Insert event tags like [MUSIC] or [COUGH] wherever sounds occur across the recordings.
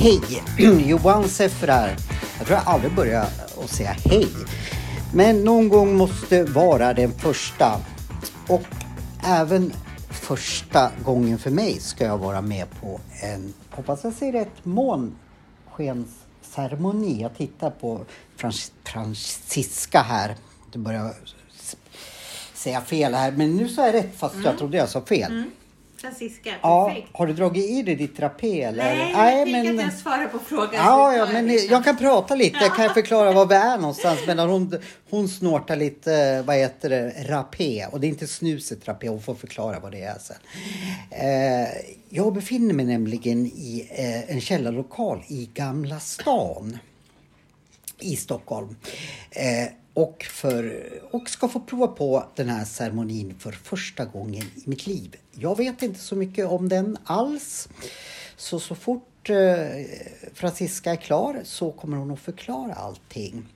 Hej! [CLEARS THROAT] Johan Seffer här. Jag tror jag aldrig börjar att säga hej. Men någon gång måste vara den första. Och även första gången för mig ska jag vara med på en, hoppas jag säger rätt, månskensceremoni. Jag tittar på Frans Francisca här. Du börjar säga fel här, men nu sa jag rätt fast jag trodde jag sa fel. Mm. Francisca, Ja, perfekt. har du dragit i dig ditt rapé? Eller? Nej, jag tänker att jag svarar på frågan. Ja, ja, men jag kan prata lite. Kan jag förklara var vi är [LAUGHS] någonstans? Medan hon, hon snortar lite, vad heter det, rapé. Och det är inte snuset rapé. Hon får förklara vad det är sen. Eh, jag befinner mig nämligen i eh, en källarlokal i Gamla stan i Stockholm. Eh, och, för, och ska få prova på den här ceremonin för första gången i mitt liv. Jag vet inte så mycket om den alls. Så så fort eh, Francisca är klar så kommer hon att förklara allting.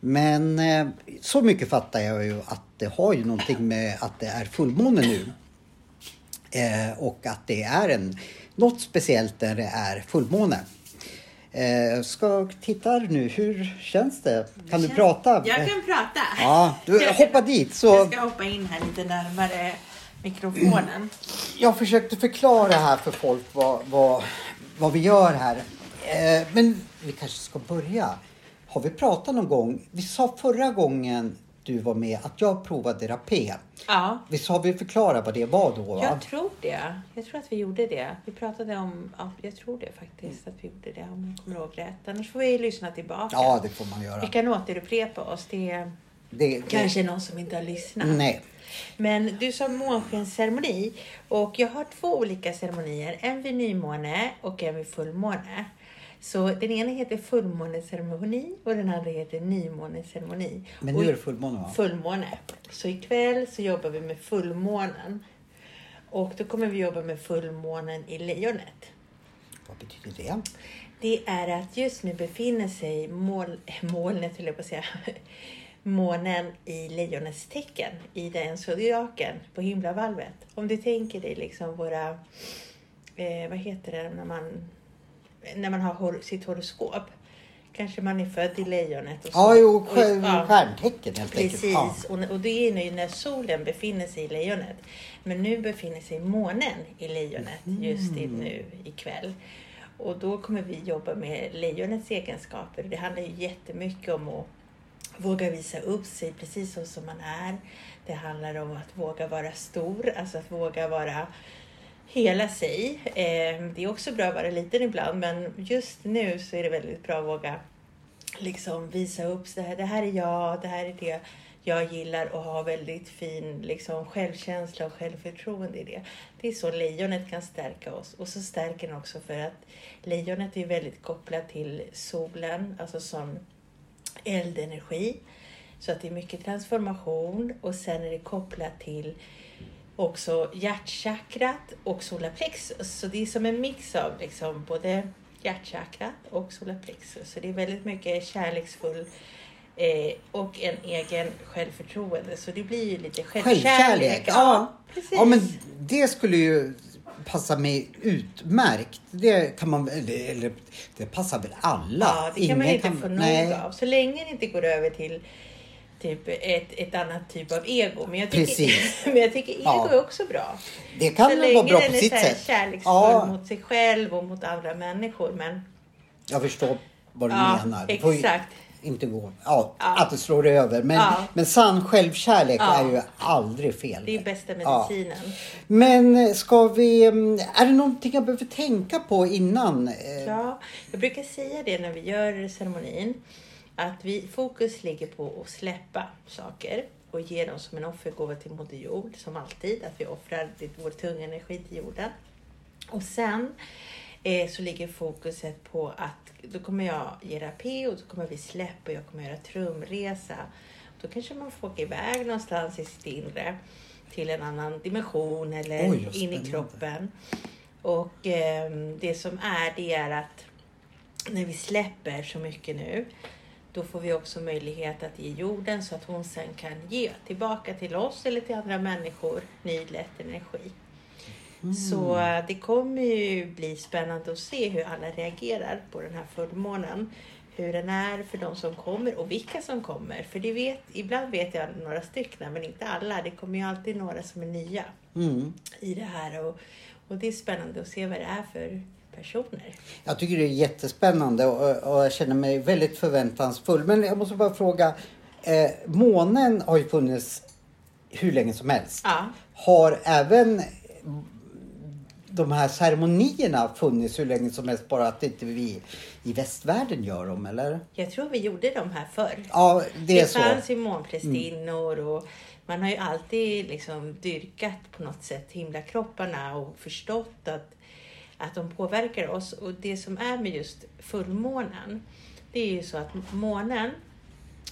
Men eh, så mycket fattar jag ju att det har ju någonting med att det är fullmåne nu. Eh, och att det är en, något speciellt när det är fullmåne. Eh, ska titta nu, hur känns det? Kan du Känns- prata? Jag kan prata. Ja, du Jag- [LAUGHS] hoppa dit. Så Jag ska hoppa in här lite närmare mikrofonen. jag försökte förklara här för folk vad, vad, vad vi gör här. Eh, men vi kanske ska börja. Har vi pratat någon gång? Vi sa förra gången du var med att jag provade rapé. Ja, Visst har vi förklarat vad det var då? Va? jag tror det. Jag tror att vi gjorde det. Vi pratade om, ja, jag tror det faktiskt att vi gjorde det om jag kommer ihåg rätt. Annars får vi lyssna tillbaka. Ja, det får man göra. Vi kan återupprepa oss. Det är Det, det, kanske någon som inte har lyssnat. Nej. Men du sa månskensceremoni och jag har två olika ceremonier. En vid nymåne och en vid fullmåne. Så den ena heter fullmåneceremoni och den andra heter nymåneceremoni. Men nu är det fullmåne va? Fullmåne. Så ikväll så jobbar vi med fullmånen. Och då kommer vi jobba med fullmånen i lejonet. Vad betyder det? Det är att just nu befinner sig mål, molnet, höll jag på att säga, [LAUGHS] månen i lejonets tecken, i den zodiaken på himlavalvet. Om du tänker dig liksom våra, eh, vad heter det när man, när man har hor- sitt horoskop. Kanske man är född i lejonet. Och så. Ja, jo, Och- ja. stjärntecken helt enkelt. Precis, Ja. och, och det är nu när solen befinner sig i lejonet. Men nu befinner sig månen i lejonet just i, nu ikväll. Och då kommer vi jobba med lejonets egenskaper. Det handlar ju jättemycket om att våga visa upp sig precis så som man är. Det handlar om att våga vara stor, alltså att våga vara hela sig. Eh, det är också bra att vara liten ibland, men just nu så är det väldigt bra att våga liksom visa upp så här, det här är jag, det här är det jag gillar och ha väldigt fin liksom, självkänsla och självförtroende i det. Det är så lejonet kan stärka oss. Och så stärker den också för att lejonet är väldigt kopplat till solen, alltså som eldenergi. Så att det är mycket transformation och sen är det kopplat till också hjärtchakrat och solarplexus. Så det är som en mix av liksom både hjärtchakrat och solarplexus. Så det är väldigt mycket kärleksfull eh, och en egen självförtroende. Så det blir ju lite självkärlek. Självkärlek, ja. precis. Ja, men det skulle ju passa mig utmärkt. Det kan man väl- eller det passar väl alla? Ja, det kan man Ingen inte få nog av. Så länge det inte går över till typ ett, ett annat typ av ego. Men jag tycker, Precis. [LAUGHS] men jag tycker ego Ja. är också bra. Det kan så väl länge vara bra på sitt så sätt. kärleksfull Ja. mot sig själv och mot andra människor. Men Jag förstår vad du Ja, menar. Ju exakt. Inte gå. Ja, Ja. Att det slår över. Men, Ja. men sann självkärlek är ju aldrig fel. det är bästa medicinen. Men ska vi... mm, Är det någonting jag behöver tänka på innan? Eh, Ja, jag brukar säga det när vi gör ceremonin. Att vi, fokus ligger på att släppa saker och ge dem som en offergåva till Moder Jord, som alltid. Att vi offrar vår tunga energi till jorden. Och sen eh, så ligger fokuset på att då kommer jag ge rapé och då kommer vi släppa och jag kommer göra trumresa. Då kanske man får åka iväg någonstans i sitt inre till en annan dimension eller Oj, in i kroppen. Och eh, det som är, det är att när vi släpper så mycket nu, då får vi också möjlighet att ge jorden så att hon sen kan ge tillbaka till oss eller till andra människor ny lätt energi. Så eh, det kommer ju bli spännande att se hur alla reagerar på den här fullmånen. Hur den är för de som kommer och vilka som kommer. För det vet, ibland vet jag några stycken men inte alla. Det kommer ju alltid några som är nya Mm. i det här. Och, och det är spännande att se vad det är för personer. Jag tycker det är jättespännande och, och jag känner mig väldigt förväntansfull. Men jag måste bara fråga. Eh, månen har ju funnits hur länge som helst. Ja. Har även de här ceremonierna funnits hur länge som helst bara att inte vi i västvärlden gör dem eller? Jag tror vi gjorde de här förr. Ja, det det fanns ju månprästinnor och man har ju alltid liksom dyrkat på något sätt himlakropparna och förstått att, att de påverkar oss. Och det som är med just fullmånen, det är ju så att månen,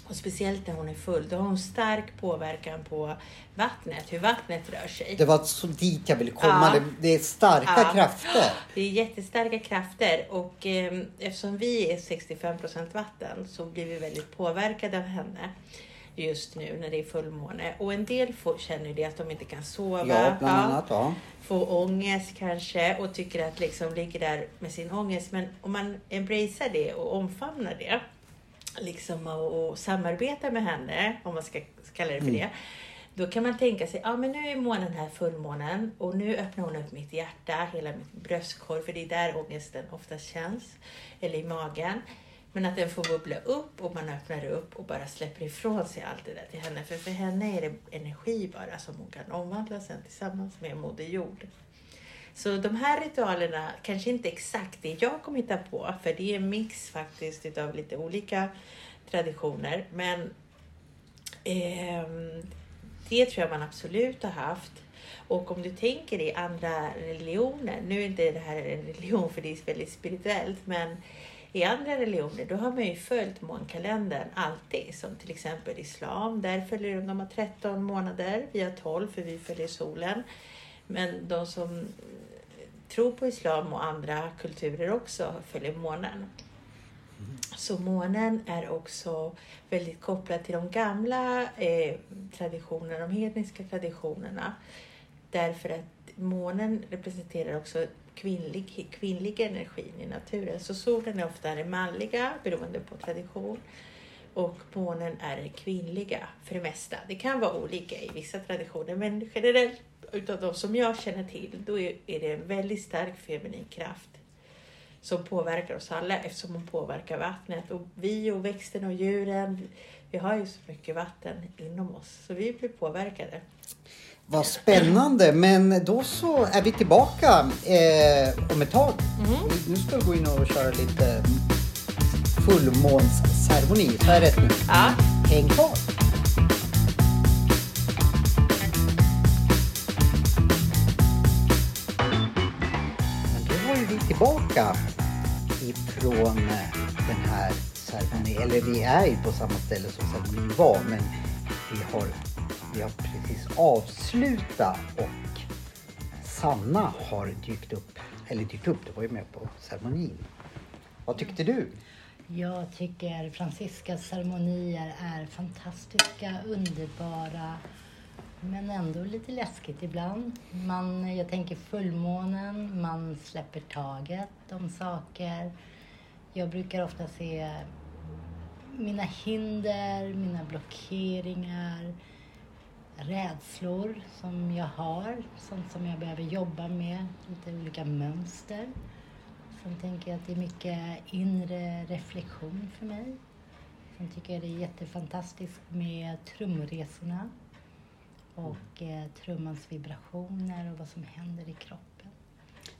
och speciellt när hon är full, då har hon stark påverkan på vattnet, hur vattnet rör sig. Det var så dit jag ville komma. Ja. Det, är starka Ja. krafter. Det är jättestarka krafter och eh, eftersom vi är 65% vatten så blir vi väldigt påverkade av henne just nu när det är fullmåne. Och en del får, känner det att de inte kan sova. Ja, bland annat. Ja. Får ångest kanske och tycker att liksom ligger där med sin ångest. Men om man embracear det och omfamnar det liksom och, och samarbetar med henne, om man ska kalla det för det. Då kan man tänka sig, ja men nu är månen här fullmånen och nu öppnar hon upp mitt hjärta, hela mitt bröstkorg, för det är där ångesten oftast känns, eller i magen. Men att den får bubbla upp och man öppnar upp och bara släpper ifrån sig allt det där till henne. För för henne är det energi bara som hon kan omvandla sen tillsammans med Moder Jord. Så de här ritualerna, kanske inte exakt det jag kommer hitta på, för det är en mix faktiskt utav lite olika traditioner. Men eh, det tror jag man absolut har haft. Och om du tänker i andra religioner, nu är inte det här en religion för det är väldigt spirituellt, men i andra religioner då har man ju följt månkalendern alltid. Som till exempel islam, där följer de, de har 13 månader, vi har 12 för vi följer solen. Men de som tror på islam och andra kulturer också följer månen. Så månen är också väldigt kopplad till de gamla eh, traditionerna, de hedniska traditionerna. Därför att månen representerar också kvinnlig, kvinnlig energin i naturen. Så solen är ofta den manliga beroende på tradition. Och månen är den kvinnliga för det mesta. Det kan vara olika i vissa traditioner men generellt utav de som jag känner till då är, det en väldigt stark feminin kraft som påverkar oss alla eftersom hon påverkar vattnet. Och vi och växterna och djuren, vi har ju så mycket vatten inom oss så vi blir påverkade. Vad spännande, men då så är vi tillbaka eh, om ett tag. Nu ska vi gå in och köra lite fullmånsceremoni. Så är det rätt nu? Ja, Häng kvar! Men då var ju vi tillbaka ifrån eh, den här ceremonin. Eller vi är ju på samma ställe som ceremonin var men vi har, vi har precis avslutat och Sanna har dykt upp. Eller dykt upp, du var ju med på ceremonin. Vad tyckte du? Jag tycker Franciscas ceremonier är fantastiska, underbara, men ändå lite läskigt ibland. Man, jag tänker fullmånen, man släpper taget om saker. Jag brukar ofta se mina hinder, mina blockeringar, rädslor som jag har, sånt som jag behöver jobba med, lite olika mönster. Sen tänker jag att det är mycket inre reflektion för mig. Sen tycker jag det är jättefantastiskt med trumresorna och eh, trummans vibrationer och vad som händer i kroppen.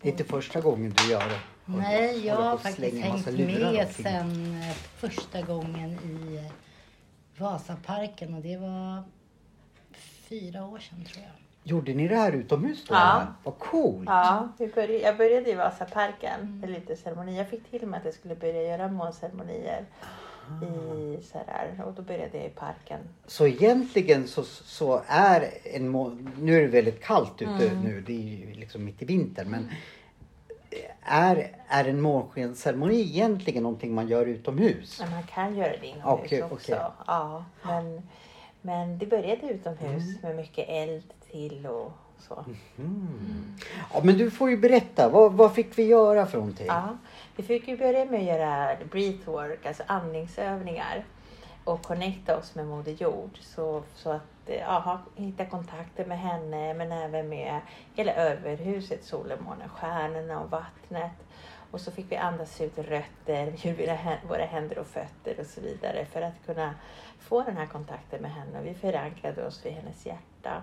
Det är inte första gången du gör det. Nej, jag har faktiskt hängt med sen eh, första gången i Vasaparken och det var fyra år sedan tror jag. Gjorde ni det här utomhus då? Ja. Vad coolt! ja vi började, jag började i Vasaparken med lite ceremoni. Jag fick till mig att jag skulle börja göra månceremonier i så här, och då började jag i parken. Så egentligen så, så är en må- Nu är det väldigt kallt ute Mm. nu. Det är ju liksom mitt i vintern. Men är, är en månskensceremoni egentligen någonting man gör utomhus? Men man kan göra det inomhus Okej, också. okej. Ja, men, men det började utomhus Mm. med mycket eld till och så. Ja, men du får ju berätta, vad, vad fick vi göra för någonting? Ja, vi fick ju börja med att göra breathwork, alltså andningsövningar och connecta oss med Moder Jord. Så, så att ja, hitta kontakter med henne men även med hela överhuset, solen, månen, stjärnorna och vattnet. Och så fick vi andas ut rötter, [LAUGHS] hur våra händer och fötter och så vidare för att kunna få den här kontakten med henne. Vi förankrade oss vid hennes hjärta.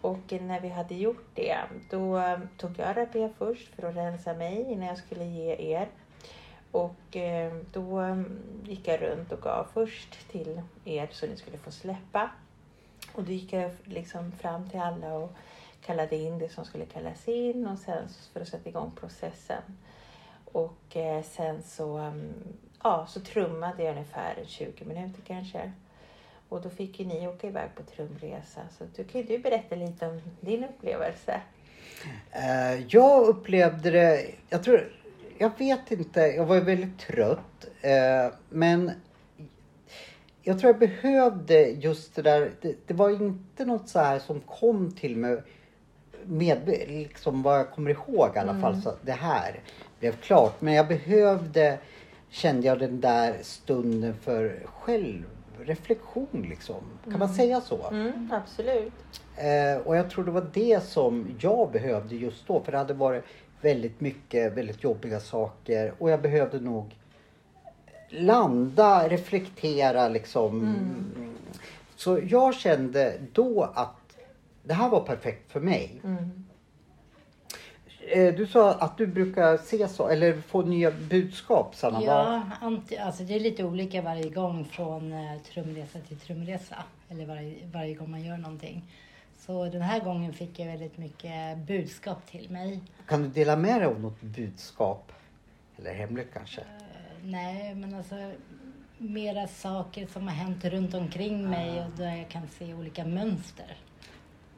Och när vi hade gjort det, då tog jag rapé först för att rensa mig innan jag skulle ge er. Och eh, då gick jag runt och gav först till er så ni skulle få släppa. Och då gick jag liksom fram till alla och kallade in det som skulle kallas in och sen för att sätta igång processen. Och eh, sen så, mm, ja, så trummade jag ungefär 20 minuter kanske. Och då fick ju ni åka iväg på trumresa. Så du kan ju du berätta lite om din upplevelse. Eh, jag upplevde det, jag tror, jag vet inte, jag var ju väldigt trött. eh, men jag tror jag behövde just det där, det, det var inte något så här som kom till mig med liksom vad jag kommer ihåg i alla fall. Så det här blev klart. Men jag behövde, kände jag den där stunden för självreflektion liksom. Kan man säga så? Mm, absolut. Eh, och jag tror det var det som jag behövde just då. För det hade varit väldigt mycket väldigt jobbiga saker. Och jag behövde nog landa, reflektera liksom. Så jag kände då att det här var perfekt för mig. Mm. Eh, du sa att du brukar se så, eller få nya budskap Sanna. Ja, anti, alltså det är lite olika varje gång från eh, trumresa till trumresa. Eller varje, varje gång man gör någonting. Så den här gången fick jag väldigt mycket budskap till mig. Kan du dela med dig av något budskap? Eller hemligt kanske? Eh, nej, men alltså mera saker som har hänt runt omkring mig och där jag kan se olika mönster.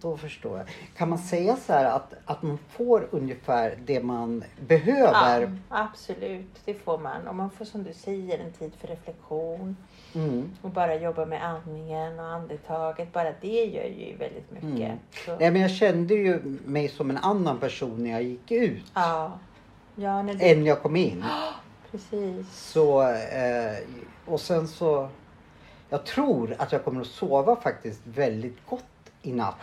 Då förstår jag. Kan man säga så här att, att man får ungefär det man behöver? Ja, absolut, det får man. Och man får som du säger en tid för reflektion Mm. och bara jobba med andningen och andetaget. Bara det gör ju väldigt mycket. Mm. Nej, men jag kände ju mig som en annan person när jag gick ut. ja. ja, när du, Än jag kom in. [GASPS] precis. Så, eh, och sen så... Jag tror att jag kommer att sova faktiskt väldigt gott i natt.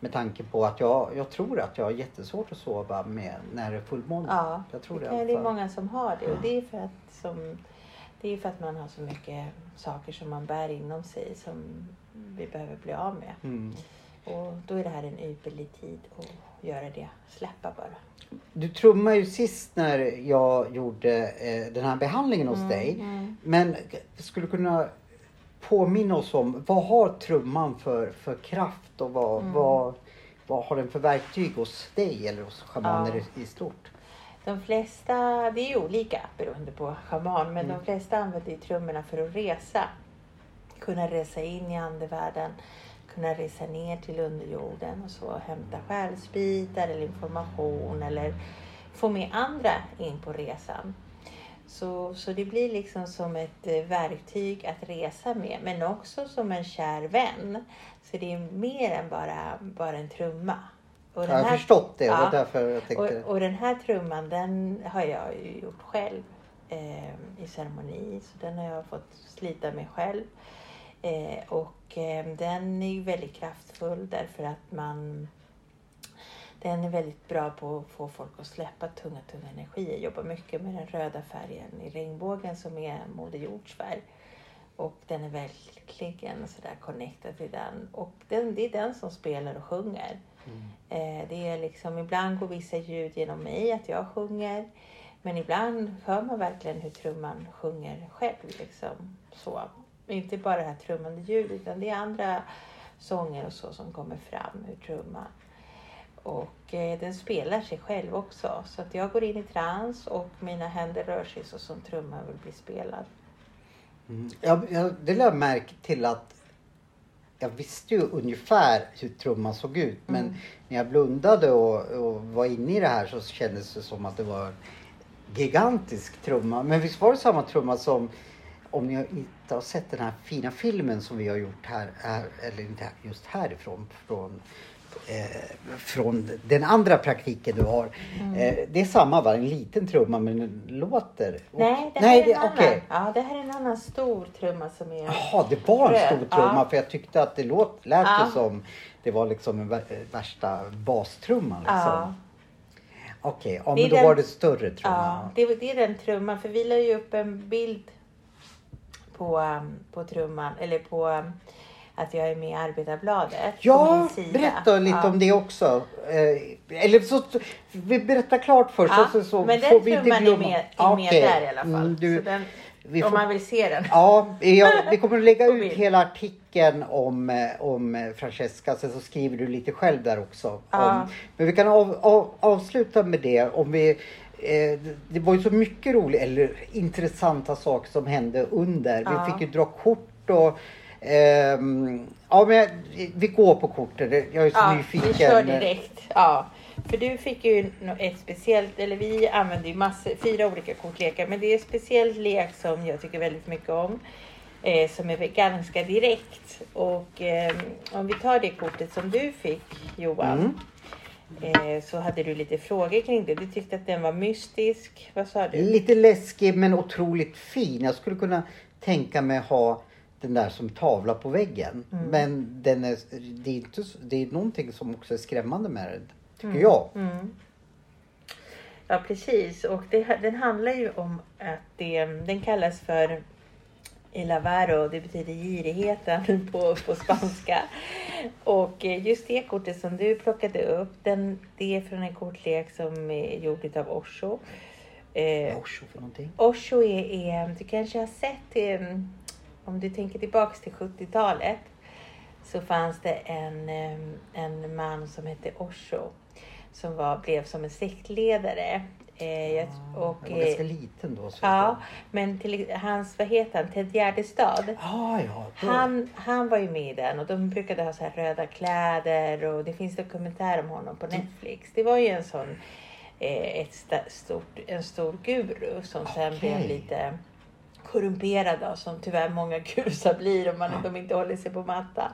Med tanke på att jag, jag tror att jag har jättesvårt att sova med, när det är fullmåne. Ja, jag tror det, det, det är många som har det. Och det är för att som, det är för att man har så mycket saker som man bär inom sig som vi behöver bli av med. Mm. Och då är det här en ypperlig tid att göra det. Släppa bara. Du trummade ju sist när jag gjorde eh, den här behandlingen hos dig. mm. Men skulle du kunna påminna oss om vad har trumman för, för kraft och vad, Mm. vad, vad har den för verktyg hos dig eller hos schamaner Ja. i, stort? De flesta, det är ju olika beroende på schaman, men Mm. de flesta använder ju trummorna för att resa. Kunna resa in i andevärlden, kunna resa ner till underjorden och så hämta själsbitar eller information eller få med andra in på resan. Så, så det blir liksom som ett eh, verktyg att resa med, men också som en kär vän. Så det är mer än bara, bara en trumma. Och Jag har här- förstått det. Ja. därför jag tänkte... och, och den här trumman den har jag ju gjort själv eh, i ceremoni. Så den har jag fått slita med själv. Eh, och eh, den är ju väldigt kraftfull därför att man den är väldigt bra på att få folk att släppa tunga, tunga energier. Jag jobbar mycket med den röda färgen i regnbågen som är Moder Jords färg. Och den är verkligen sådär connectad till den. Och den, det är den som spelar och sjunger. Eh, det är liksom, ibland går vissa ljud genom mig, att jag sjunger. Men ibland hör man verkligen hur trumman sjunger själv. Liksom. Så. Inte bara det här trummande ljudet, utan det är andra sånger och så som kommer fram ur trumman. Och eh, den spelar sig själv också. Så att jag går in i trans och mina händer rör sig så som trumman vill bli spelad. Mm. Jag, jag, det lade jag märke till att jag visste ju ungefär hur trumman såg ut men Mm. när jag blundade och, och var inne i det här så kändes det som att det var en gigantisk trumma. Men visst var det samma trumma som om ni inte har sett den här fina filmen som vi har gjort här, här eller inte just härifrån, från, eh, från den andra praktiken du har. Mm. Eh, det är samma va? En liten trumma men den låter? Nej, det här Nej, är en det- annan. okej. Ja, det här är en annan stor trumma som är... Jaha, det var en stor trumma ja. för jag tyckte att det låt, lät Ja. som det var liksom en vär- värsta bastrumman. Liksom. Ja, Okej, ja, Det är men då den- var det större ja trumma. det, det är den trumman. För vi la ju upp en bild på, um, på trumman, eller på um, att jag är med i Arbetarbladet. Ja, berätta lite Ja. om det också. Eh, eller så, vi berättar klart först Ja, så, så men får den vi inte är med, är med okej. där i alla fall. Mm, du, så den, vi om får- man vill se den. Ja, ja, vi kommer att lägga [LAUGHS] ut hela artikeln om, eh, om eh, Francesca. Sen så skriver du lite själv där också. Ja. Om, men vi kan av, av, avsluta med det. Om vi, eh, det var ju så mycket roliga eller intressanta saker som hände under. Ja. Vi fick ju dra kort och ehm, ja, men jag- vi går på korten. Jag är så Ja, nyfiken. vi kör direkt. Ja, för du fick ju ett speciellt, eller vi använder ju massor, fyra olika kortlekar, men det är ett speciellt lek som jag tycker väldigt mycket om. Eh, som är ganska direkt. Och eh, om vi tar det kortet som du fick Johan. Mm. Eh, så hade du lite frågor kring det. Du tyckte att den var mystisk. Vad sa du? Lite läskig men otroligt fin. Jag skulle kunna tänka mig ha den där som tavla på väggen. Mm. Men den är, det, är inte, det är någonting som också är skrämmande med den. Tycker jag. Mm. Ja precis och det, den handlar ju om att det, den kallas för El avaro, det betyder girigheten [LAUGHS] på, på spanska. Och eh, just det kortet som du plockade upp, den, det är från en kortlek som är gjord av Osho. Eh, är för någonting? Osho är, är, du kanske har sett, eh, om du tänker tillbaks till 70-talet, så fanns det en, en man som hette Osho som var, blev som en sektledare. Eh, jag, och, Jag var ganska eh, liten då. Så ja, men till, hans, vad heter han, Ted Gärdestad. Ah, ja. Han, han var ju med i den och de brukade ha så här röda kläder och det finns dokumentär om honom på Netflix. Det var ju en sån, eh, ett stort, en stor guru som sen Okej. blev lite korrumperad då, som tyvärr många [LAUGHS] gurusar blir om man de inte håller sig på mattan.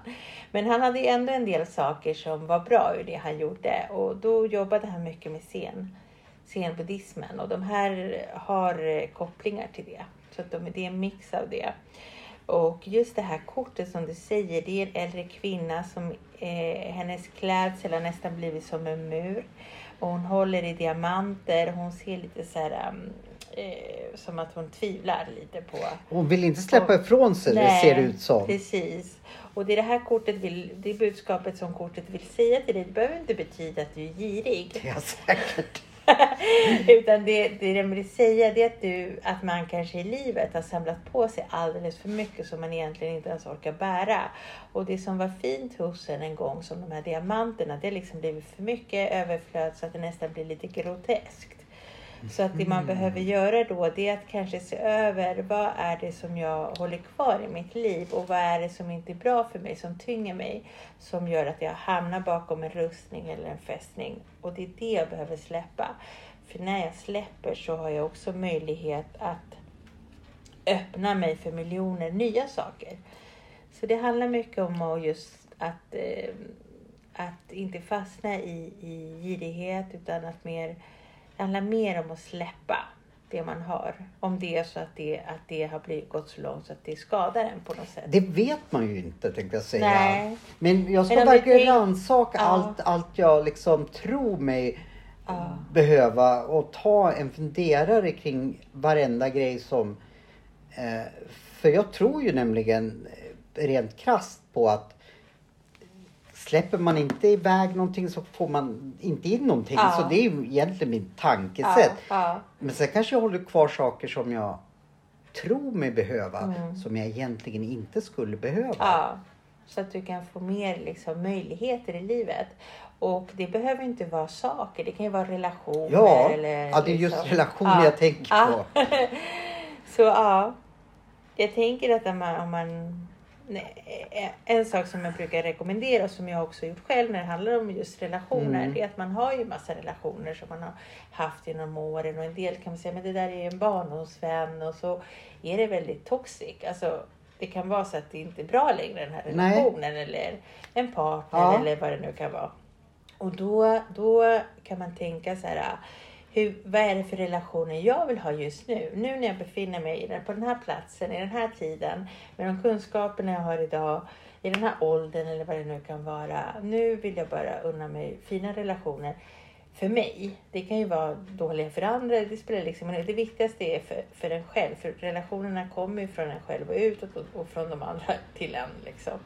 Men han hade ändå en del saker som var bra ur det han gjorde och då jobbade han mycket med scen, scenbuddhismen och de här har eh, kopplingar till det. Så att de, det är en mix av det. Och just det här kortet som du säger, det är en äldre kvinna som eh, hennes klädsel har nästan blivit som en mur. Och hon håller i diamanter. Hon ser lite så här um, eh, som att hon tvivlar lite på Hon vill inte släppa ifrån sig det ser det ut som. Precis. Och det är det här kortet vill, det budskapet som kortet vill säga till dig. Det behöver inte betyda att du är girig. Ja, säkert. [LAUGHS] Utan det, det den vill säga det är att, du, att man kanske i livet har samlat på sig alldeles för mycket som man egentligen inte ens orkar bära. Och det som var fint hos en en gång som de här diamanterna, det har liksom blivit för mycket överflöd så att det nästan blir lite groteskt. Så att det man behöver göra då det är att kanske se över vad är det som jag håller kvar i mitt liv och vad är det som inte är bra för mig, som tynger mig, som gör att jag hamnar bakom en rustning eller en fästning. Och det är det jag behöver släppa. För när jag släpper så har jag också möjlighet att öppna mig för miljoner nya saker. Så det handlar mycket om att just att, eh, att inte fastna i, i girighet utan att mer det handlar mer om att släppa det man har. Om det är så att det, att det har blivit, gått så långt så att det skadar en på något sätt. Det vet man ju inte tänkte jag säga. Nej. Men jag ska Men verkligen tänk- rannsaka Ja. allt, allt jag liksom tror mig Ja. behöva och ta en funderare kring varenda grej som... Eh, för jag tror ju nämligen eh, rent krasst på att släpper man inte iväg någonting så får man inte in någonting. Ja. Så det är ju egentligen mitt tankesätt. Ja, ja. Men sen kanske jag håller kvar saker som jag tror mig behöva Mm. som jag egentligen inte skulle behöva. Ja, så att du kan få mer liksom, möjligheter i livet. Och det behöver inte vara saker, det kan ju vara relationer. Ja, eller, ja, det är just liksom- relationer Ja, jag tänker på. [LAUGHS] Så ja, jag tänker att om man, om man en sak som jag brukar rekommendera och som jag också gjort själv när det handlar om just relationer. Mm. Är att man har ju massa relationer som man har haft genom åren och en del kan man säga men det där är ju en barndomsvän och så är det väldigt toxic. Alltså, det kan vara så att det inte är bra längre den här Nej. relationen eller en partner Ja. eller vad det nu kan vara. Och då, då kan man tänka så här, hur, vad är det för relationer jag vill ha just nu? Nu när jag befinner mig på den här platsen, i den här tiden, med de kunskaperna jag har idag, i den här åldern eller vad det nu kan vara. Nu vill jag bara unna mig fina relationer för mig. Det kan ju vara dåliga för andra, det spelar liksom men. Det viktigaste är för, för en själv, för relationerna kommer ju från en själv och utåt och, och från de andra till en. Liksom.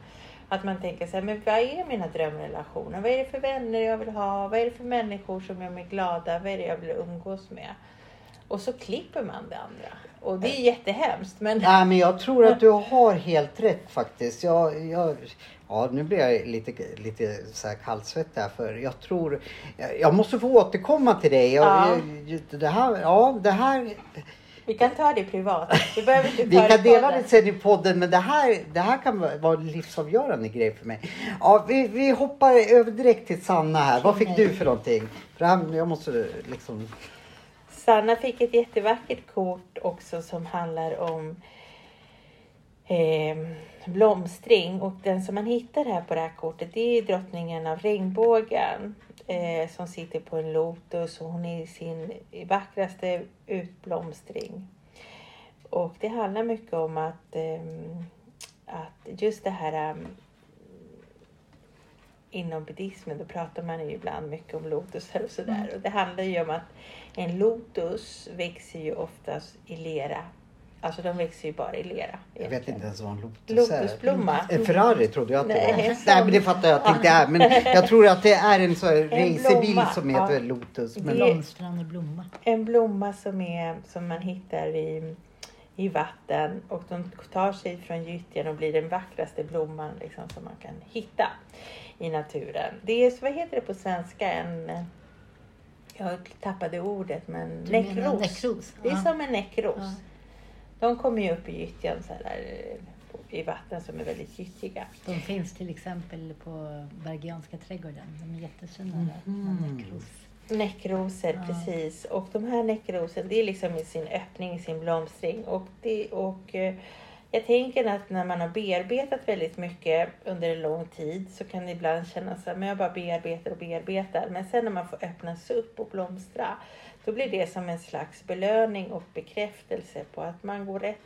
Att man tänker så här, men vad är mina drömrelationer? Vad är det för vänner jag vill ha? Vad är det för människor som gör mig glada? Vad är det jag vill umgås med? Och så klipper man det andra. Och det är jättehemskt. Men Nej, men jag tror att [LAUGHS] du har helt rätt faktiskt. Jag, jag, ja, nu blir jag lite, lite så här kallsvettig här för jag tror... Jag, måste få återkomma till dig. Jag, Ja. det här, ja, det här... vi kan ta det privat. Vi behöver inte [LAUGHS] Vi ta kan dela det sen i podden men det här, det här kan vara- en livsavgörande grej för mig. Ja, vi, vi hoppar över direkt till Sanna här. Vad fick du för någonting? För det här, jag måste liksom... Sanna fick ett jättevackert kort också som handlar om eh, blomstring. Och den som man hittar här på det här kortet det är drottningen av regnbågen. Eh, som sitter på en lotus och hon är i sin vackraste utblomstring. Och det handlar mycket om att, ehm, att just det här ehm, inom buddhismen då pratar man ju ibland mycket om lotusar och sådär. Och det handlar ju om att en lotus växer ju oftast i lera. Alltså de växer ju bara i lera. Jag vet inte ens vad en lotus är. Lotusblomma. En Ferrari trodde jag att det Nej, var. sån. Nej men det fattar jag att det inte är. Men jag tror att det är en sån här racerbil som heter ja. Lotus. Men, Blomstrande blomma. En blomma som, är, som man hittar i, i vatten och de tar sig från gyttjan och blir den vackraste blomman liksom, som man kan hitta i naturen. Det är, vad heter det på svenska? En, jag tappade ordet men Du menar näckros. näckros? Det är Ja. som en näckros. Ja. De kommer ju upp i gyttjan så här, på- i vatten som är väldigt gyttjiga. De finns till exempel på Bergianska trädgården. De är jättefina där. Mhm. Näckros. Näckrosor, Ja. precis. Och de här näckrosen, det är liksom i sin öppning, i sin blomstring. Och, det, och eh, jag tänker att när man har bearbetat väldigt mycket under en lång tid så kan det ibland kännas så här, men jag bara bearbetar och bearbetar. Men sen när man får öppnas upp och blomstra, då blir det som en slags belöning och bekräftelse på att man går rätt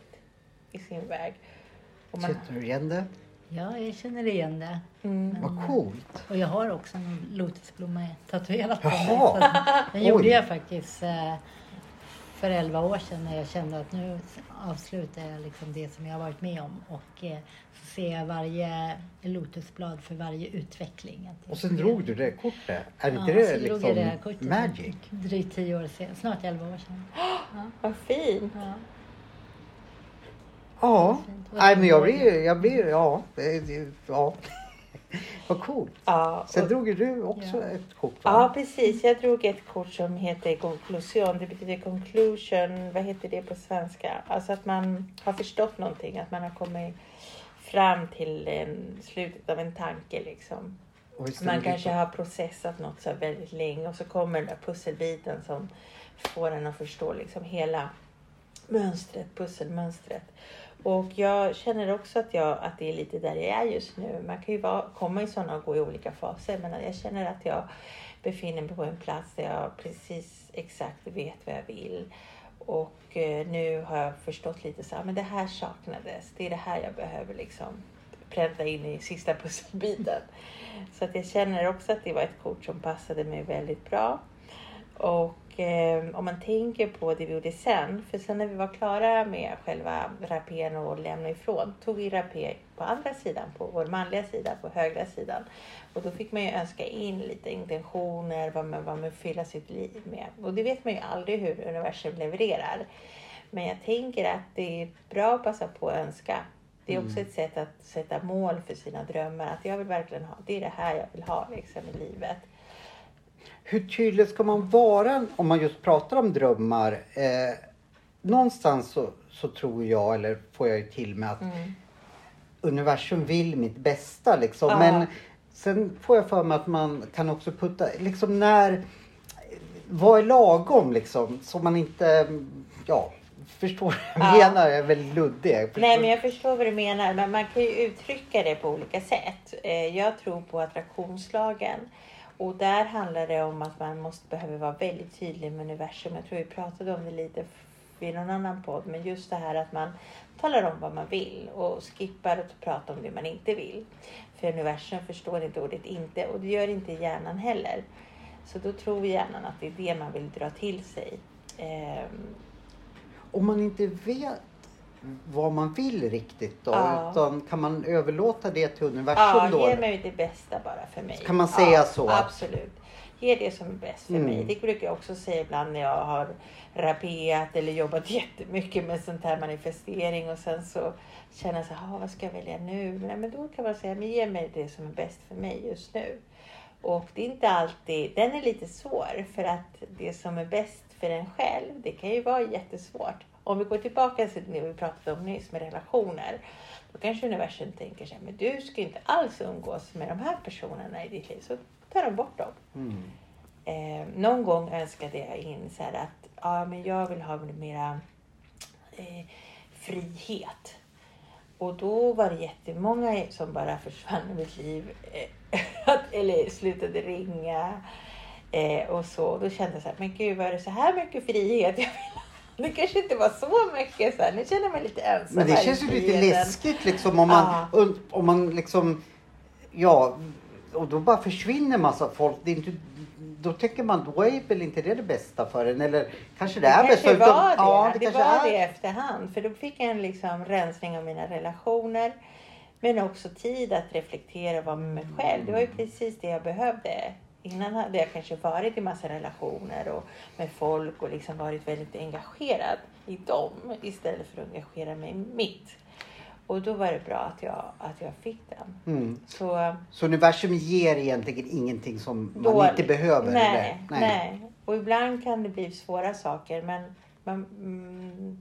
i sin väg. Och man, Känner du igen det? Ja, jag känner igen det. mm. Vad coolt. Och jag har också en lotusblomma tatuerad på mig. Den gjorde Oj. jag faktiskt eh, för 11 år sedan när jag kände att nu avslutar jag liksom det som jag har varit med om. Och eh, så ser jag varje lotusblad för varje utveckling. Och sen drog du det kortet. Är inte Ja, det så drog liksom det kortet magic? Drygt 10 år sedan, snart 11 år sedan. [GASPS] Vad fint! Ja. Ja. Nej men jag blir, jag blir, ja. det- det- ja. [LAUGHS] Vad coolt. Ja, Sen och- drog du också Ja. ett kort va? Ja, precis. Jag drog ett kort som heter conclusion. Det betyder conclusion. Vad heter det på svenska? Alltså att man har förstått någonting. Att man har kommit fram till en, slutet av en tanke. Liksom. Man kanske har processat något så väldigt länge och så kommer den där pusselbiten som får en att förstå liksom hela mönstret, pusselmönstret. Och jag känner också att, jag, att det är lite där jag är just nu. Man kan ju vara, komma i sådana och gå i olika faser. Men jag känner att jag befinner mig på en plats där jag precis exakt vet vad jag vill. Och eh, nu har jag förstått lite så här, men det här saknades. Det är det här jag behöver liksom pränta in i sista [LAUGHS] pusselbiten. Så att jag känner också att det var ett kort som passade mig väldigt bra. Och eh, om man tänker på det vi gjorde sen, för sen när vi var klara med själva rapén och lämna ifrån, tog vi rapé på andra sidan, på vår manliga sida, på högra sidan. Och då fick man ju önska in lite intentioner, vad man, vad man fylla sitt liv med. Och det vet man ju aldrig hur universum levererar. Men jag tänker att det är bra att passa på att önska. Det är också ett sätt att sätta mål för sina drömmar. Att jag vill verkligen ha, det är det här jag vill ha liksom, i livet. Hur tydlig ska man vara om man just pratar om drömmar? Eh, någonstans så, så tror jag, eller får jag ju till mig att Mm. universum vill mitt bästa liksom. Ja. Men sen får jag för mig att man kan också putta, liksom när, vad är lagom liksom? Så man inte, ja, förstår vad jag Ja. menar, jag är väldigt luddig. Nej, men jag förstår vad du menar. Men man kan ju uttrycka det på olika sätt. Eh, Jag tror på attraktionslagen. Och där handlar det om att man måste behöver vara väldigt tydlig med universum. Jag tror vi pratade om det lite vid någon annan podd. Men just det här att man talar om vad man vill och skippar att prata om det man inte vill. För universum förstår inte ordet inte och det gör inte hjärnan heller. Så då tror hjärnan att det är det man vill dra till sig. Ehm. Om man inte vet vad man vill riktigt då, Ja. utan kan man överlåta det till universum Ja, då? ge mig det bästa bara för mig. Kan man ja, säga så? Absolut. Ge det som är bäst för Mm. mig. Det brukar jag också säga ibland när jag har rapeat eller jobbat [LAUGHS] jättemycket med sånt här manifestering och sen så känner jag så här, "Ah, vad ska jag välja nu? Nej, men då kan man säga, men ge mig det som är bäst för mig just nu. Och det är inte alltid, den är lite svår för att det som är bäst för en själv, det kan ju vara jättesvårt. Om vi går tillbaka till det vi pratade om nyss med relationer. Då kanske universum tänker sig, men du ska inte alls umgås med de här personerna i ditt liv, så tar de bort dem. Mm. Eh, någon gång önskade jag in så att ja, men jag vill ha mera eh, frihet. Och då var det jättemånga som bara försvann ur mitt liv. Eh, [LAUGHS] eller slutade ringa. Eh, och så. Då kände jag så här, men gud var det så här mycket frihet? Det kanske inte var så mycket. Så här. Nu känner mig lite ensam Men det känns ju lite läskigt liksom om man, und- om man liksom, ja, och då bara försvinner massa folk. Det är inte, då tycker man, då är väl inte det det bästa för en? Eller kanske det, Det är kanske för var det. Ja, det, det, kanske var är. det efterhand. För då fick jag en liksom rensning av mina relationer. Men också tid att reflektera och vara med mig själv. Det var ju precis det jag behövde. Innan hade jag kanske varit i massa relationer och med folk och liksom varit väldigt engagerad i dem istället för att engagera mig i mitt. Och då var det bra att jag, att jag fick den. Mm. Så, Så universum ger egentligen ingenting som man dåligt. inte behöver? Nej, eller? nej. Och ibland kan det bli svåra saker men man, mm,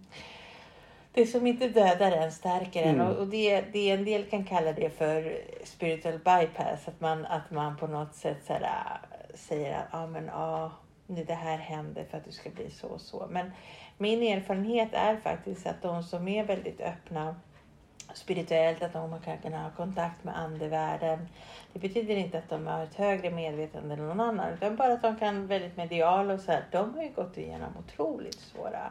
det som inte dödar en stärker en. Mm. Och, och det, det en del kan kalla det för spiritual bypass. Att man, att man på något sätt så här, äh, säger att ah, men, ah, nu det här händer för att du ska bli så och så. Men min erfarenhet är faktiskt att de som är väldigt öppna spirituellt, att de kan kunna ha kontakt med andevärlden. Det betyder inte att de har ett högre medvetande än någon annan, utan bara att de kan väldigt mediala och så här. De har ju gått igenom otroligt svåra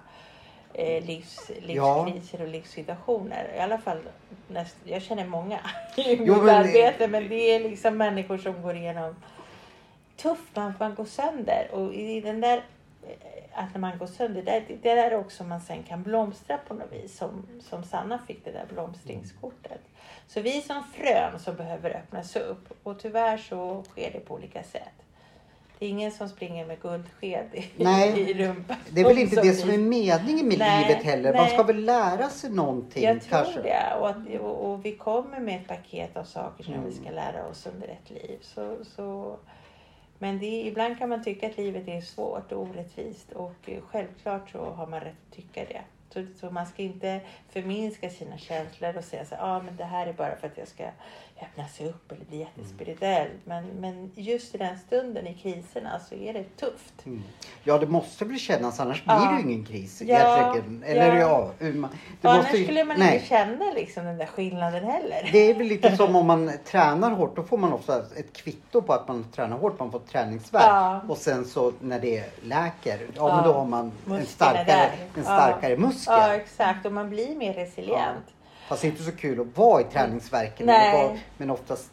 eh, livs, Ja. livskriser och livssituationer. I alla fall, näst, jag känner många [LAUGHS] i Jo, mitt men- arbete, men det är liksom människor som går igenom tufft, man, man går sönder. Och i den där, eh, att när man går sönder, det, det där är också man sen kan blomstra på något vis. Som, som Sanna fick det där blomstringskortet. Så vi är som frön som behöver öppnas upp. Och tyvärr så sker det på olika sätt. Det är ingen som springer med guldsked i, [LAUGHS] Nej, i rumpan. Det är väl inte det som är meningen med Nej, livet heller. Man nej. ska väl lära sig någonting Jag tror kanske. det. Och, att, och, och vi kommer med ett paket av saker som Mm. vi ska lära oss under ett liv. Så, så, men det, ibland kan man tycka att livet är svårt och orättvist. Och självklart så har man rätt att tycka det. Så, så man ska inte förminska sina känslor och säga så ah, men det här är bara för att jag ska öppna sig upp eller bli jättespirituell. Men, men just i den stunden i kriserna så är det tufft. Mm. Ja, det måste väl kännas annars blir Ja. det ju ingen kris Ja. Eller ja. ja, man, annars måste ju- skulle man nej. inte känna liksom den där skillnaden heller. Det är väl lite som [LAUGHS] om man tränar hårt. Då får man ofta ett kvitto på att man tränar hårt. Man får träningsvärk. Ja. Och sen så när det läker. Ja, Ja. men då har man en Musklerna starkare, där. en Ja. starkare muskel. Ja, exakt. Och man blir mer resilient. Fast det är inte så kul att vara i träningsvärken. Nej. Eller vara, men oftast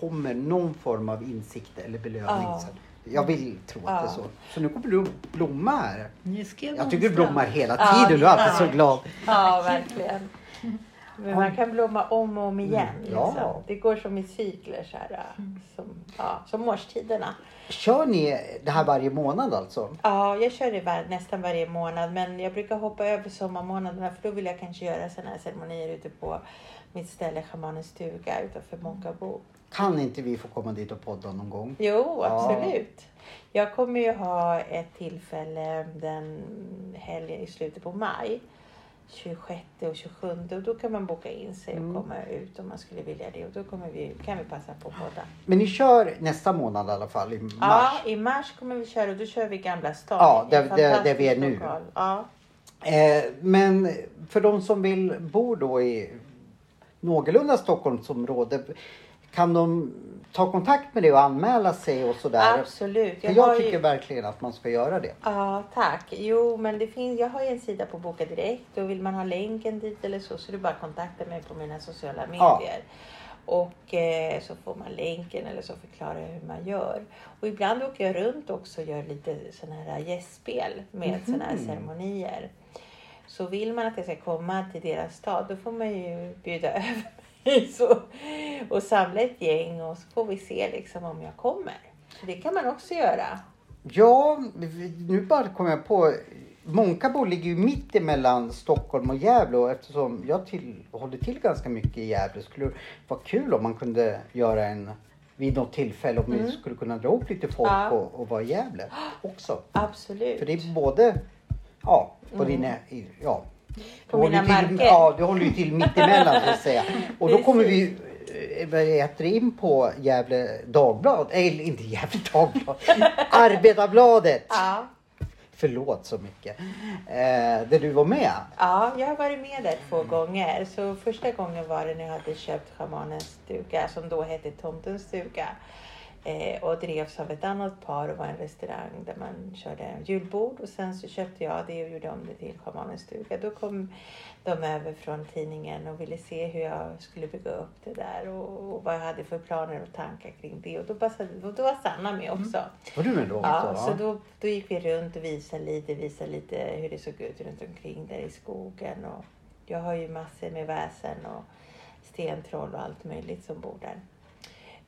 kommer någon form av insikt eller belöning. Ja. Så jag vill tro att det är Ja. så. Så nu kommer du blomma här. Nu ska jag Jag tycker du blommar hela Ja, tiden. Du är alltid ja. så glad. Ja, verkligen. Men man kan blomma om och om igen. Mm, ja. Liksom. Det går som i cykler, så här, som, ja, som årstiderna. Kör ni det här varje månad alltså? Ja, jag kör det var, nästan varje månad, men jag brukar hoppa över sommarmånaderna för då vill jag kanske göra sådana här ceremonier ute på mitt ställe, Schamanens stuga utanför Månkarbo. Kan inte vi få komma dit och podda någon gång? Jo, Ja. absolut. Jag kommer ju ha ett tillfälle den helgen i slutet på maj. 26 och 27 och då kan man boka in sig och Mm. komma ut om man skulle vilja det och då kommer vi, kan vi passa på båda. Men ni kör nästa månad i alla fall i mars? Ja, i mars kommer vi köra och då kör vi Gamla stan. Ja, där- där- där vi är nu. Ja. Eh, men för de som vill bo då i någorlunda Stockholmsområde. Kan de ta kontakt med dig och anmäla sig och sådär? Absolut. För har jag ju- tycker verkligen att man ska göra det. Ja, tack. Jo, men det finns, jag har ju en sida på Boka Direkt och vill man ha länken dit eller så så är det bara att kontakta mig på mina sociala Ja. medier. Och eh, så får man länken eller så förklarar jag hur man gör. Och ibland åker jag runt också och gör lite sådana här gästspel med sådana här ceremonier. Så vill man att jag ska komma till deras stad då får man ju bjuda [LAUGHS] över [LAUGHS] så, och samla ett gäng och så får vi se liksom om jag kommer. Så det kan man också göra. Ja, nu bara kom jag på. Månkabo ligger ju mitt emellan Stockholm och Gävle och eftersom jag till, håller till ganska mycket i Gävle skulle det vara kul om man kunde göra en vid något tillfälle om vi skulle kunna dra upp lite folk Mm. Ja. och, och vara i Gävle [GASPS] också. Absolut. För det är både, ja, på dina, i- ja. På mina till, marker. Ja, du håller ju till mitt emellan så att säga. Och då kommer vi Precis. eh, in på Gävle Dagblad, eller inte Gävle Dagblad, [LAUGHS] Arbetarbladet. Ja, Förlåt så mycket. Eh, där du var med. ja, jag har varit med där två gånger. Så första gången var det när jag hade köpt schamanens stuga som då hette Tomtens stuga. Eh, och drevs av ett annat par och var en restaurang där man körde julbord. Och sen så köpte jag det och gjorde om det till schamanens stuga. Då kom de över från tidningen och ville se hur jag skulle bygga upp det där och, och vad jag hade för planer och tankar kring det. Och då, passade, och då var Sanna med också. Var du med då också? Ja, så då, då gick vi runt och visade lite, visade lite hur det såg ut runt omkring där i skogen. Och jag har ju massor med väsen och stentroll och allt möjligt som bor där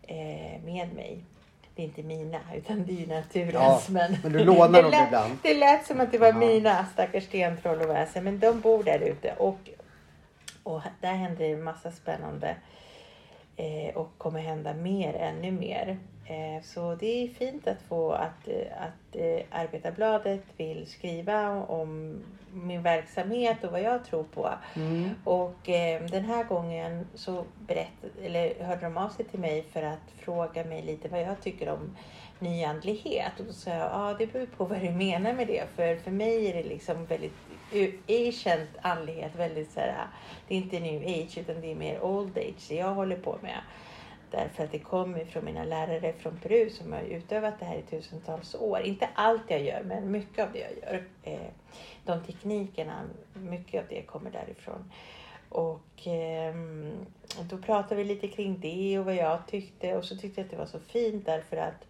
eh, med mig. Det är inte mina, utan det är ju naturens. Ja, men men du lånar [LAUGHS] det dem ibland. Det lät som att det var Ja. mina stackars stentroll och väsen, men de bor där ute. Och, och där händer det en massa spännande eh, och kommer hända mer, ännu mer. Eh, så det är fint att få att, eh, att eh, Arbetarbladet vill skriva om min verksamhet och vad jag tror på. Mm. Och eh, den här gången så berätt, eller hörde de av sig till mig för att fråga mig lite vad jag tycker om nyandlighet. Och då sa jag, ja det beror på vad du menar med det. För för mig är det liksom väldigt ancient andlighet, väldigt så här, det är inte new age utan det är mer old age det jag håller på med. Därför att det kommer från mina lärare från Peru som har utövat det här i tusentals år. Inte allt jag gör, men mycket av det jag gör. Eh, de teknikerna, mycket av det kommer därifrån. Och ehm, då pratade vi lite kring det och vad jag tyckte. Och så tyckte jag att det var så fint därför att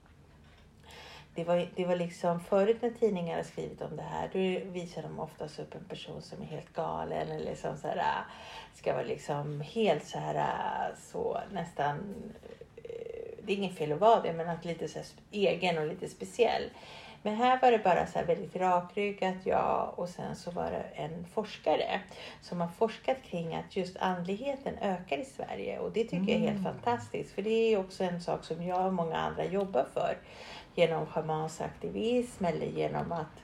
det var, det var liksom förut när tidningar har skrivit om det här då visar de oftast upp en person som är helt galen eller liksom så här, ska vara liksom helt så här så nästan eh, det är inget fel att vara det men att lite så här egen och lite speciell. Men här var det bara så här väldigt rakryggat ja och sen så var det en forskare som har forskat kring att just andligheten ökar i Sverige och det tycker jag är helt fantastiskt för det är också en sak som jag och många andra jobbar för genom schamansaktivism eller genom att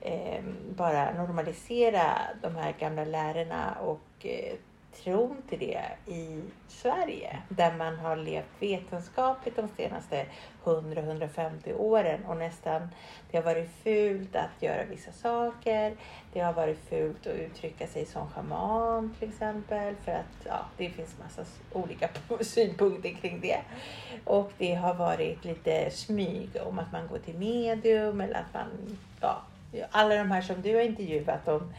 eh, bara normalisera de här gamla lärorna och eh, tron till det i Sverige där man har levt vetenskapligt de senaste 100-150 åren och nästan det har varit fult att göra vissa saker. Det har varit fult att uttrycka sig som schaman till exempel för att ja, det finns massa olika [LAUGHS] synpunkter kring det. Och det har varit lite smyg om att man går till medium eller att man, ja, alla de här som du har intervjuat om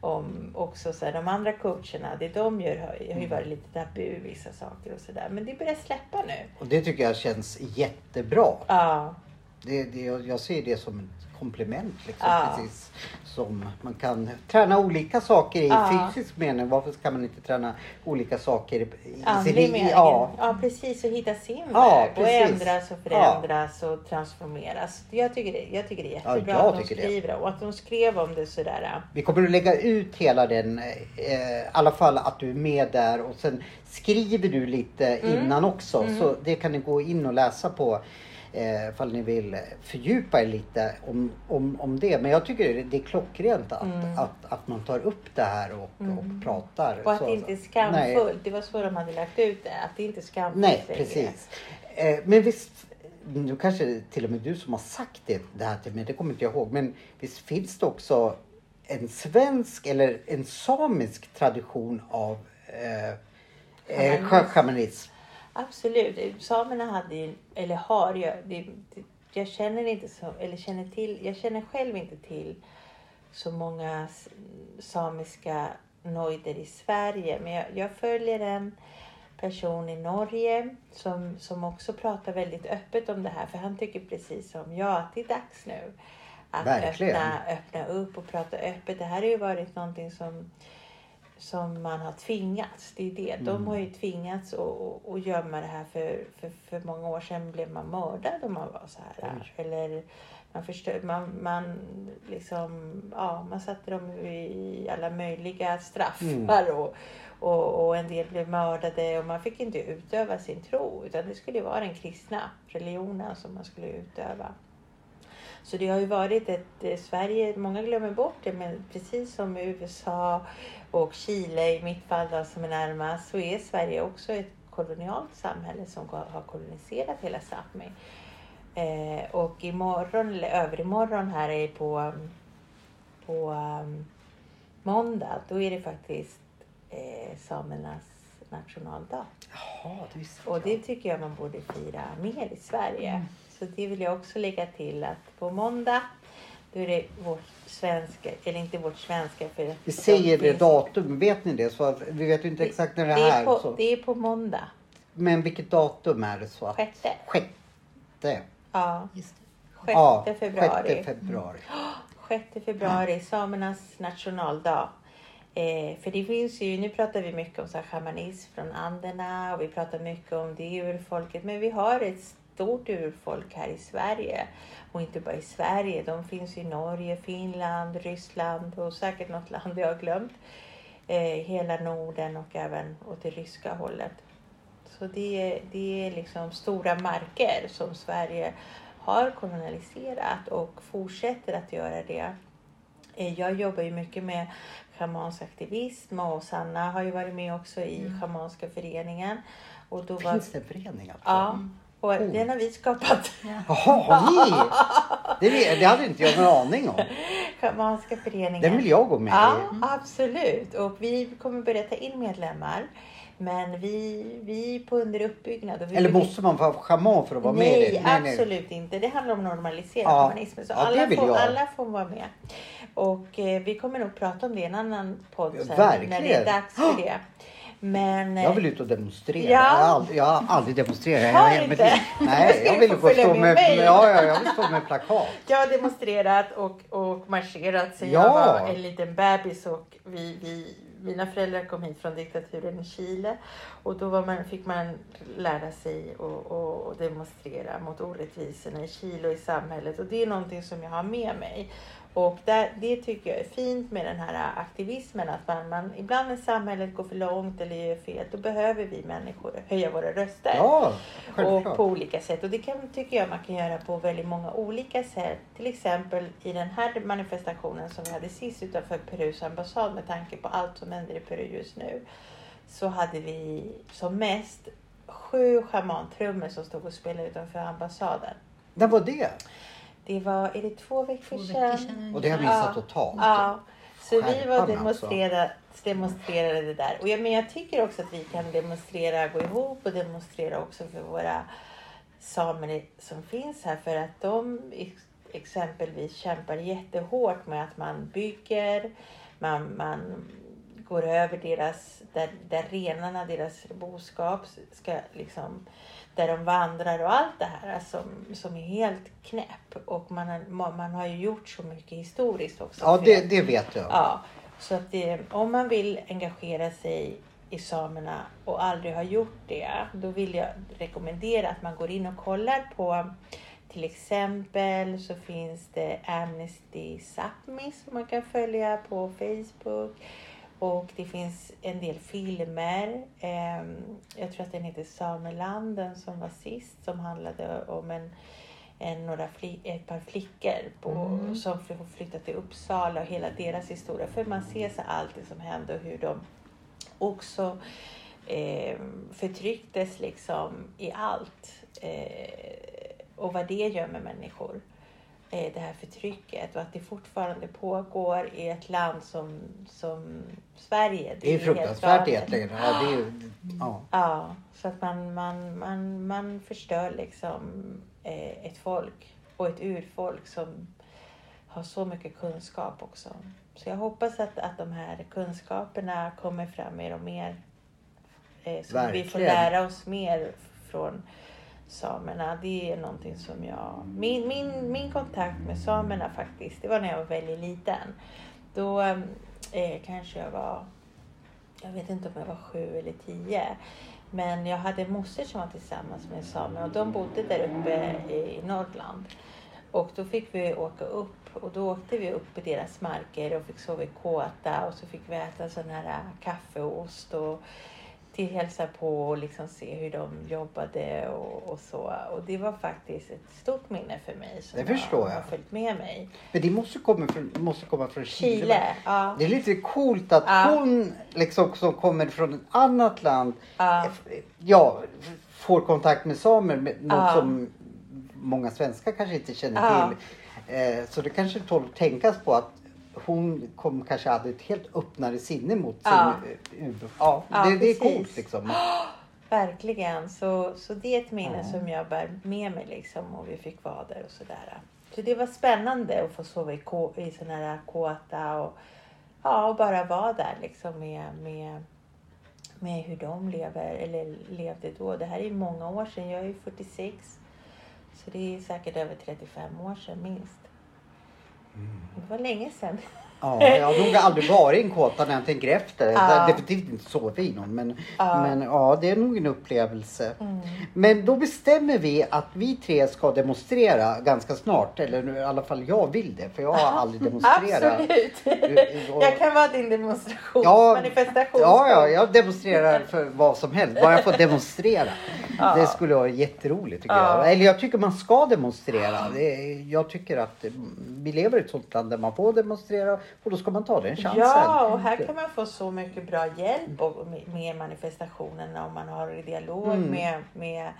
om också så här, de andra coacherna, det de gör har, har ju varit lite tabu vissa saker och sådär. Men det börjar släppa nu. Och det tycker jag känns jättebra. Ja, Det, det, jag ser det som komplement. Liksom, Ja. precis som man kan träna olika saker i Ja. fysisk mening. Varför ska man inte träna olika saker i, sin andlig liv? mening. Ja. Ja. precis. Och hitta sin Ja, väg. Och ändras och förändras och transformeras. Jag tycker det, jag tycker det är jättebra jag att de skriver det. Och att de skrev om det sådär. Vi kommer att lägga ut hela den, eh, i alla fall att du är med där och sen skriver du lite Mm. innan också. Så det kan ni gå in och läsa på Eh, ifall ni vill fördjupa er lite om, om, om det. Men jag tycker det är klockrent att, Mm. att, att man tar upp det här och, och pratar. Och att så. det inte är Nej. skamfullt. Det var så de hade lagt ut det. Att det inte är skamfullt Nej, precis. Eh, men visst, nu kanske till och med du som har sagt det, det här till mig, det kommer inte jag ihåg. Men visst finns det också en svensk eller en samisk tradition av eh, eh, Shamanism. Absolut. Samerna hade ju, eller har, det, det, jag känner inte så, eller känner till, jag känner själv inte till så många samiska noider i Sverige. Men jag, jag följer en person i Norge som, som också pratar väldigt öppet om det här. För han tycker precis som jag att det är dags nu. Att Verkligen. öppna, öppna upp och prata öppet. Det här har ju varit någonting som som man har tvingats. Det är det. De har ju tvingats att, gömma det här. För, för, för många år sedan blev man mördad om man var så här. Eller man förstör, man, man liksom, ja, man satte dem i alla möjliga straffar. Och, och, och en del blev mördade och man fick inte utöva sin tro. Utan det skulle vara den kristna religionen som man skulle utöva. Så det har ju varit ett, eh, Sverige, många glömmer bort det, men precis som USA och Chile i mitt fall då, som är närmast, så är Sverige också ett kolonialt samhälle som har koloniserat hela Sápmi. Eh, och imorgon, eller överimorgon här är på, på um, måndag, då är det faktiskt eh, samernas nationaldag. Jaha, det visste Och det tycker jag man borde fira mer i Sverige. Så det vill jag också lägga till att på måndag då är det vårt svenska, eller inte vårt svenska för Vi säger de det finns- datum, vet ni det? Så att, vi vet ju inte exakt när det, det är. är på, så. Det är på måndag, Men vilket datum är det? så att... sjätte. Sjätte. Ja, Just det. sjätte Ja, februari. Sjätte februari. 6 februari, samernas nationaldag. Eh, för det finns ju, nu pratar vi mycket om så här shamanism från Anderna och vi pratar mycket om det urfolket. Men vi har ett stort urfolk här i Sverige. Och inte bara i Sverige, de finns i Norge, Finland, Ryssland och säkert något land jag har glömt. Eh, hela Norden och även åt det ryska hållet. Så det, är- det är liksom stora marker som Sverige har kolonialiserat och fortsätter att göra det. Eh, Jag jobbar ju mycket med schamansk aktivism och Sanna har ju varit med också i Schamanska föreningen. Och då var, Finns det en förening ja, och den har vi skapat. [LAUGHS] Jaha, har ni? Det, det hade inte jag någon aning om. Schamanska föreningen. Den vill jag gå med Ja, i. absolut. Och vi kommer börja ta in medlemmar. Men vi, vi är på under uppbyggnad. Eller måste man vara schaman för att vara med i nej, det? absolut inte. Det handlar om att normalisera Ja. shamanismen. Så Ja, alla, får, jag. alla får vara med. Och eh, vi kommer nog prata om det i en annan podd sen. Verkligen. När det är dags för det. Men... eh, Jag vill ut och demonstrera. Ja. Jag, har aldrig, jag har aldrig demonstrerat. Har Jag inte? Nej, Ska jag vill få stå med med, ja, ja, jag vill stå med plakat. Jag har demonstrerat och, och marscherat sen Ja. jag var en liten bebis och vi, vi, mina föräldrar kom hit från diktaturen i Chile och då man, fick man lära sig att demonstrera mot orättvisorna i Chile och i samhället och det är någonting som jag har med mig. Och där, det tycker jag är fint med den här aktivismen att man, man ibland när samhället går för långt eller gör fel då behöver vi människor höja våra röster Ja, och på olika sätt. Och det kan, tycker jag man kan göra på väldigt många olika sätt. Till exempel i den här manifestationen som vi hade sist utanför Perus ambassad med tanke på allt som händer i Peru just nu. Så hade vi som mest sju schamantrummor som stod och spelade utanför ambassaden. När var det? Det var, är det två veckor Två sedan? veckor sedan. Och det har jag Ja. totalt. Ja, så vi var Skärpan alltså. demonstrerade, demonstrerade det där. Och jag, men jag tycker också att vi kan demonstrera, gå ihop och demonstrera också för våra samer som finns här. För att de ex- exempelvis kämpar jättehårt med att man bygger, man, man går över deras, där, där renarna, deras boskap ska liksom där de vandrar och allt det här som, som är helt knäpp. Och man har, man har ju gjort så mycket historiskt också. Ja, det, det vet jag. Ja, så att det, om man vill engagera sig i samerna och aldrig har gjort det, då vill jag rekommendera att man går in och kollar på till exempel så finns det Amnesty Sápmi som man kan följa på Facebook. Och det finns en del filmer. Ehm, jag tror att den heter Samelanden som var sist som handlade om en en, några fli, ett par flickor på, Mm. som får flytta till Uppsala och hela deras historia. För man ser så allt det som hände och hur de också eh, förtrycktes liksom i allt. Eh, och vad det gör med människor. Eh, det här förtrycket och att det fortfarande pågår i ett land som, som Sverige. Det är helt fruktansvärt galet. egentligen. Ja, det är ju, ja. Ja, så att man, man, man, man förstör liksom eh, ett folk och ett urfolk som har så mycket kunskap också. Så jag hoppas att, att de här kunskaperna kommer fram mer och mer. Eh, så att vi får Verkligen. lära oss mer från samerna. Det är någonting som jag... Min, min, min kontakt med samerna faktiskt, det var när jag var väldigt liten. Då eh, eh kanske jag var jag vet inte om jag var sju eller tio. Men jag hade moster som var tillsammans med samer och de bodde där uppe i Norrland. Och då fick vi åka upp och då åkte vi upp i deras marker och fick sova i kåta och så fick vi äta sån här kaffe och ost och till hälsa på och liksom se hur de jobbade och, och så. Och det var faktiskt ett stort minne för mig som Det förstår jag jag. har följt med mig. Men det måste komma från, måste komma från Chile. Chile, ja. Det är lite coolt att Ja. hon liksom som kommer från ett annat land Ja. ja, får kontakt med samer. Med något som många svenskar kanske inte känner till. Eh, så det kanske tål att tänkas på att hon kom, kanske hade ett helt öppnare sinne mot Ja. sin uh, ur- Ja, Ja, det, det är coolt liksom. [GASPS] Verkligen. Så, så det är ett minne Ja. som jag bär med mig liksom och vi fick vara där och sådär. Så det var spännande att få sova i, ko, i sån här kåta och, ja, och bara vara där liksom med, med, med hur de lever eller levde då. Det här är många år sedan. Jag är ju 46. Så det är säkert över 35 år sedan minst. Det var länge sedan. Ja, jag har nog aldrig varit i en kåta när jag tänker efter. Ja. definitivt inte sovit i någon. Men, Ja. men ja, det är nog en upplevelse. Mm. Men då bestämmer vi att vi tre ska demonstrera ganska snart. Eller i alla fall jag vill det. För jag har [LAUGHS] aldrig demonstrerat. Absolut. [LAUGHS] Jag kan vara din demonstration, Ja, manifestation. Ja, ja, jag demonstrerar för vad som helst. Bara jag får demonstrera. Ja. Det skulle vara jätteroligt tycker Ja. jag. Eller jag tycker man ska demonstrera. Är, jag tycker att mm, vi lever i ett sånt land där man får demonstrera och då ska man ta den chansen. Ja, och här kan man få så mycket bra hjälp och med, manifestationerna om man har dialog Mm. med, med,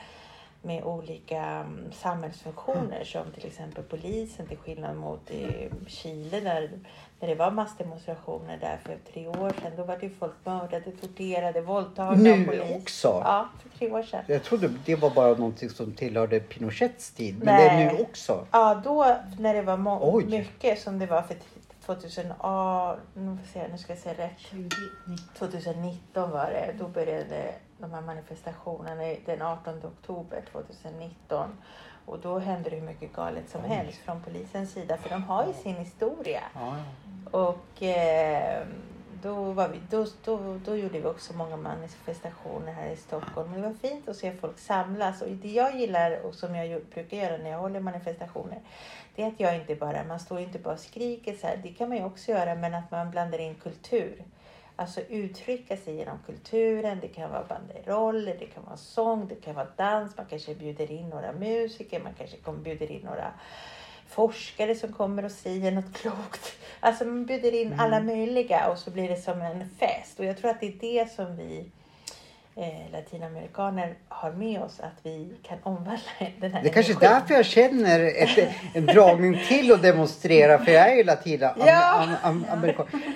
med olika mm, samhällsfunktioner som till exempel polisen till skillnad mot i Chile där när det var massdemonstrationer där för tre år sedan. Då var det folk mördade, torterade, våldtagna Nu polis. också? Ja, för tre år sedan. Jag trodde det var bara någonting som tillhörde Pinochets tid. Men det är Nej. nu också. Ja, då när det var Oj. mycket som det var för 2000, ja, nu, ska jag säga rätt. 2019. 2019 var det. Då började de här manifestationerna den 18 oktober 2019. Och då hände det hur mycket galet som helst från polisens sida. För de har ju sin historia. Ja, Och eh, då, var vi, då, då, då gjorde vi också många manifestationer här i Stockholm. Det var fint att se folk samlas. Och det jag gillar och som jag brukar göra när jag håller manifestationer. Det är att jag inte bara, man står inte bara och skriker så här. Det kan man ju också göra men att man blandar in kultur. Alltså uttrycka sig genom kulturen. Det kan vara banderoller, det kan vara sång, det kan vara dans. Man kanske bjuder in några musiker, man kanske kommer bjuder in några forskare som kommer och säger något klokt. Alltså man bjuder in alla möjliga och så blir det som en fest. Och jag tror att det är det som vi eh, latinamerikaner har med oss, att vi kan omvandla [LAUGHS] den här Det är kanske är energin. därför jag känner ett, en dragning till att demonstrera. För jag är ju latinamerika. Ja. Am, am.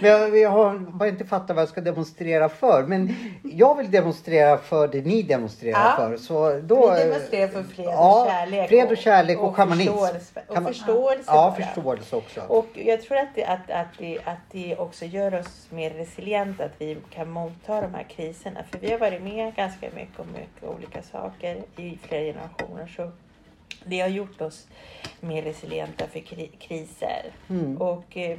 Men jag, jag har bara inte fattat vad jag ska demonstrera för. Men jag vill demonstrera för det ni demonstrerar Ja. för. Så då, Vi demonstrerar för fred Ja, och kärlek. fred och kärlek och shamanism. Förståelse, och förståelse Ja, bara. förståelse också. Och jag tror att det, att, att, det, att det också gör oss mer resilienta, att vi kan motta de här kriserna. För vi har varit med ganska mycket om mycket olika saker i flera generationer. Så det har gjort oss mer resilienta för kri- kriser. Mm. Och eh,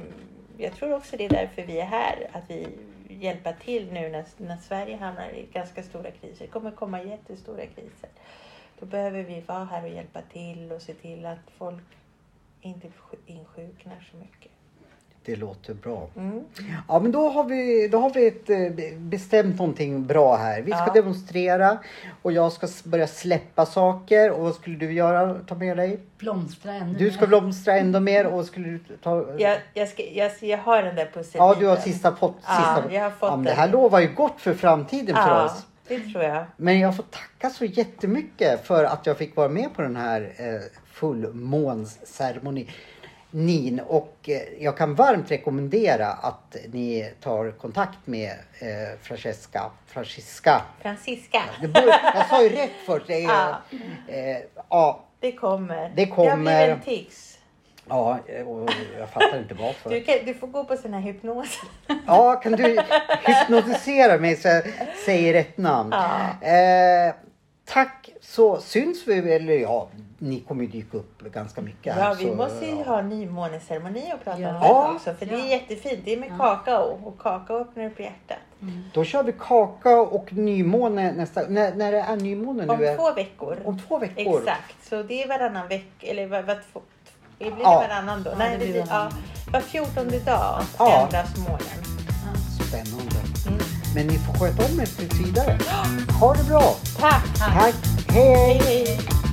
jag tror också det är därför vi är här, att vi hjälpa till nu när, när Sverige hamnar i ganska stora kriser. Det kommer komma jättestora kriser. Då behöver vi vara här och hjälpa till och se till att folk inte insjuknar så mycket. Det låter bra. Mm. Ja men då har vi, då har vi ett, eh, bestämt någonting bra här. Vi ska Ja. demonstrera och jag ska börja släppa saker. Och vad skulle du göra? Ta med dig? Blomstra ännu Du ska mer. blomstra ändå mer och skulle du ta? Jag, jag, ska, jag, jag har den där pusselbiten. Ja, du har sista fått Ja, sista. jag har fått men den. det här lovar ju gott för framtiden för Ja, oss. det tror jag. Men jag får tacka så jättemycket för att jag fick vara med på den här eh, fullmånsceremonin. Och eh, jag kan varmt rekommendera att ni tar kontakt med eh, Francesca. Francesca. Borde, jag sa ju rätt först. Det är, Ja. eh, ja, Det kommer. Det kommer. Jag blir en tics. ja, och jag fattar inte varför. Du, kan, du får gå på sån här hypnos. Ja, kan du hypnotisera mig så jag säger rätt namn? Ja. Eh, tack, så syns vi väl, eller ja, ni kommer ju dyka upp ganska mycket här. Ja, vi så, måste ju ja. ha nymåneceremoni och prata Ja. om den Ja. också. För det är jättefint. Det är med kakao och kakao öppnar upp hjärtat. Då kör vi kakao och nymåne nästa, när, när det är nymåne Om nu? är- två veckor. om två veckor? Exakt. Så det är varannan vecka. Eller vad, vad, två, det blir Ja. varannan då? Ja, Nej, det det blir ja, var fjortonde dag Ja. ändras månen. Spännande. Men ni får sköta om er tills vidare. Ha det bra. Tack! Tack. Hej. Hej, hej!